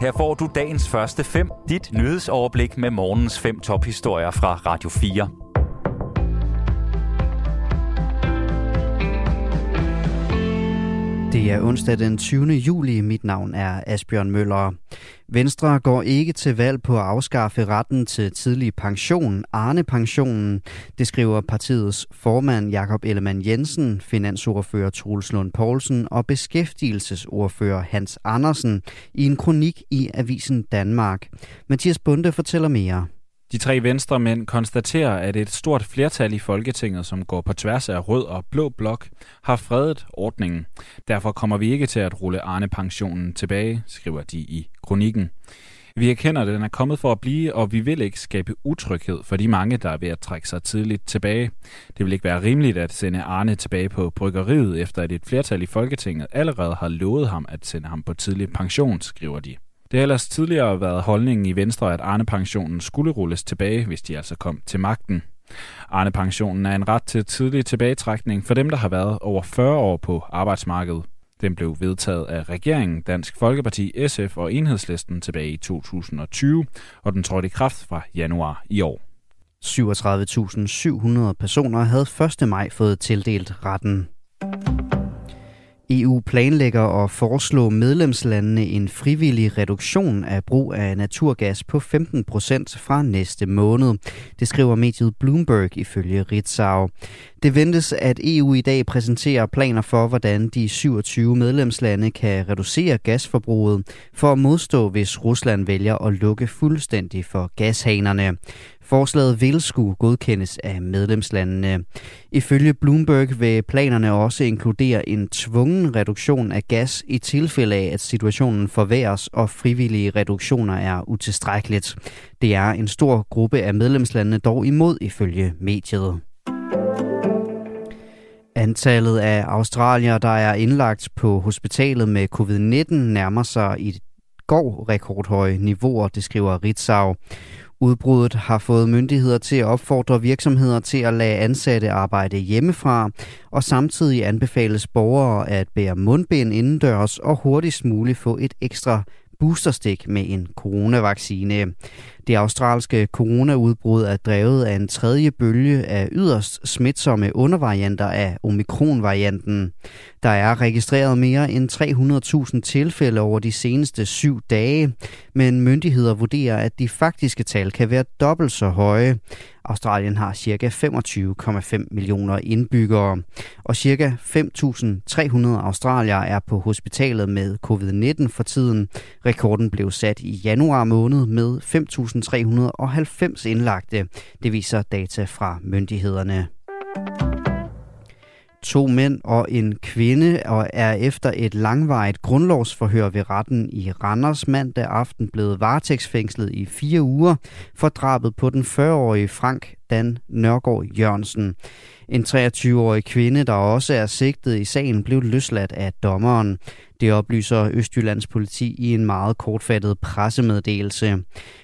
Her får du dagens første fem, dit nyhedsoverblik med morgens fem tophistorier fra Radio 4. Det er onsdag den 20. juli. Mit navn er Asbjørn Møller. Venstre går ikke til valg på at afskaffe retten til tidlig pension, Arne-pensionen. Det skriver partiets formand Jakob Ellemann Jensen, finansordfører Troels Lund Poulsen og beskæftigelsesordfører Hans Andersen i en kronik i Avisen Danmark. Mathias Bunde fortæller mere. De tre venstremænd konstaterer, at et stort flertal i Folketinget, som går på tværs af rød og blå blok, har fredet ordningen. Derfor kommer vi ikke til at rulle Arne-pensionen tilbage, skriver de i kronikken. Vi erkender, at den er kommet for at blive, og vi vil ikke skabe utryghed for de mange, der er ved at trække sig tidligt tilbage. Det vil ikke være rimeligt at sende Arne tilbage på bryggeriet, efter at et flertal i Folketinget allerede har lovet ham at sende ham på tidlig pension, skriver de. Det har ellers tidligere været holdningen i Venstre, at Arne-pensionen skulle rulles tilbage, hvis de altså kom til magten. Arne-pensionen er en ret til tidlig tilbagetrækning for dem, der har været over 40 år på arbejdsmarkedet. Den blev vedtaget af regeringen, Dansk Folkeparti, SF og Enhedslisten tilbage i 2020, og den trådte i kraft fra januar i år. 37.700 personer havde 1. maj fået tildelt retten. EU planlægger at foreslå medlemslandene en frivillig reduktion af brug af naturgas på 15 procent fra næste måned. Det skriver mediet Bloomberg ifølge Ritzau. Det ventes, at EU i dag præsenterer planer for, hvordan de 27 medlemslande kan reducere gasforbruget for at modstå, hvis Rusland vælger at lukke fuldstændig for gashanerne. Forslaget vil skulle godkendes af medlemslandene. Ifølge Bloomberg vil planerne også inkludere en tvungen reduktion af gas i tilfælde af, at situationen forværres og frivillige reduktioner er utilstrækkeligt. Det er en stor gruppe af medlemslandene dog imod ifølge mediet. Antallet af australier, der er indlagt på hospitalet med covid-19, nærmer sig i går rekordhøje niveauer, det skriver Ritzau. Udbruddet har fået myndigheder til at opfordre virksomheder til at lade ansatte arbejde hjemmefra, og samtidig anbefales borgere at bære mundbind indendørs og hurtigst muligt få et ekstra boosterstik med en coronavaccine. Det australske coronaudbrud er drevet af en tredje bølge af yderst smitsomme undervarianter af omikronvarianten. Der er registreret mere end 300.000 tilfælde over de seneste syv dage, men myndigheder vurderer, at de faktiske tal kan være dobbelt så høje. Australien har ca. 25,5 millioner indbyggere, og ca. 5.300 australiere er på hospitalet med covid-19 for tiden. Rekorden blev sat i januar måned med 5.000 1.390 indlagte. Det viser data fra myndighederne. To mænd og en kvinde og er efter et langvarigt grundlovsforhør ved retten i Randers mandag aften blevet varetægtsfængslet i fire uger for drabet på den 40-årige Frank Dan Nørgaard Jørgensen. En 23-årig kvinde, der også er sigtet i sagen, blev løsladt af dommeren. Det oplyser Østjyllands politi i en meget kortfattet pressemeddelelse.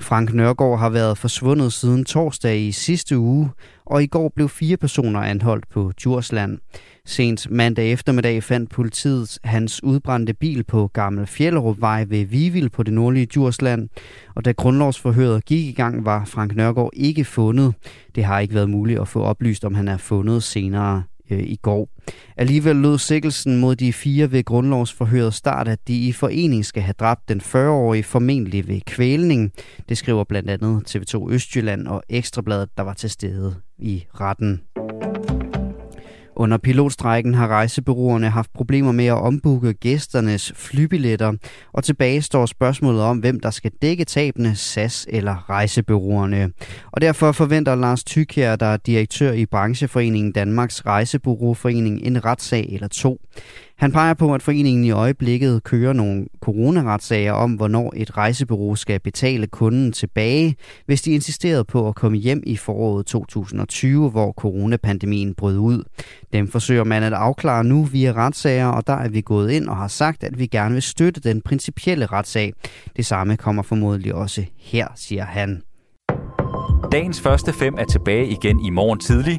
Frank Nørgaard har været forsvundet siden torsdag i sidste uge, og i går blev fire personer anholdt på Djursland. Sent mandag eftermiddag fandt politiet hans udbrændte bil på Gammel Fjellerupvej ved Vivild på det nordlige Djursland, og da grundlovsforhøret gik i gang, var Frank Nørgaard ikke fundet. Det har ikke været muligt at få oplyst, om han er fundet senere øh, i går. Alligevel lød sikkelsen mod de fire ved grundlovsforhøret start, at de i forening skal have dræbt den 40-årige formentlig ved kvælning. Det skriver blandt andet TV2 Østjylland og Ekstrabladet, der var til stede i retten. Under pilotstrækken har rejsebureauerne haft problemer med at ombooke gæsternes flybilletter, og tilbage står spørgsmålet om, hvem der skal dække tabene, SAS eller rejsebureauerne. Og derfor forventer Lars Tykjær, der er direktør i brancheforeningen Danmarks Rejsebureauforening, en retssag eller to. Han peger på, at foreningen i øjeblikket kører nogle coronaretssager om, hvornår et rejsebureau skal betale kunden tilbage, hvis de insisterede på at komme hjem i foråret 2020, hvor coronapandemien brød ud. Dem forsøger man at afklare nu via retssager, og der er vi gået ind og har sagt, at vi gerne vil støtte den principielle retssag. Det samme kommer formodentlig også her, siger han. Dagens første fem er tilbage igen i morgen tidlig.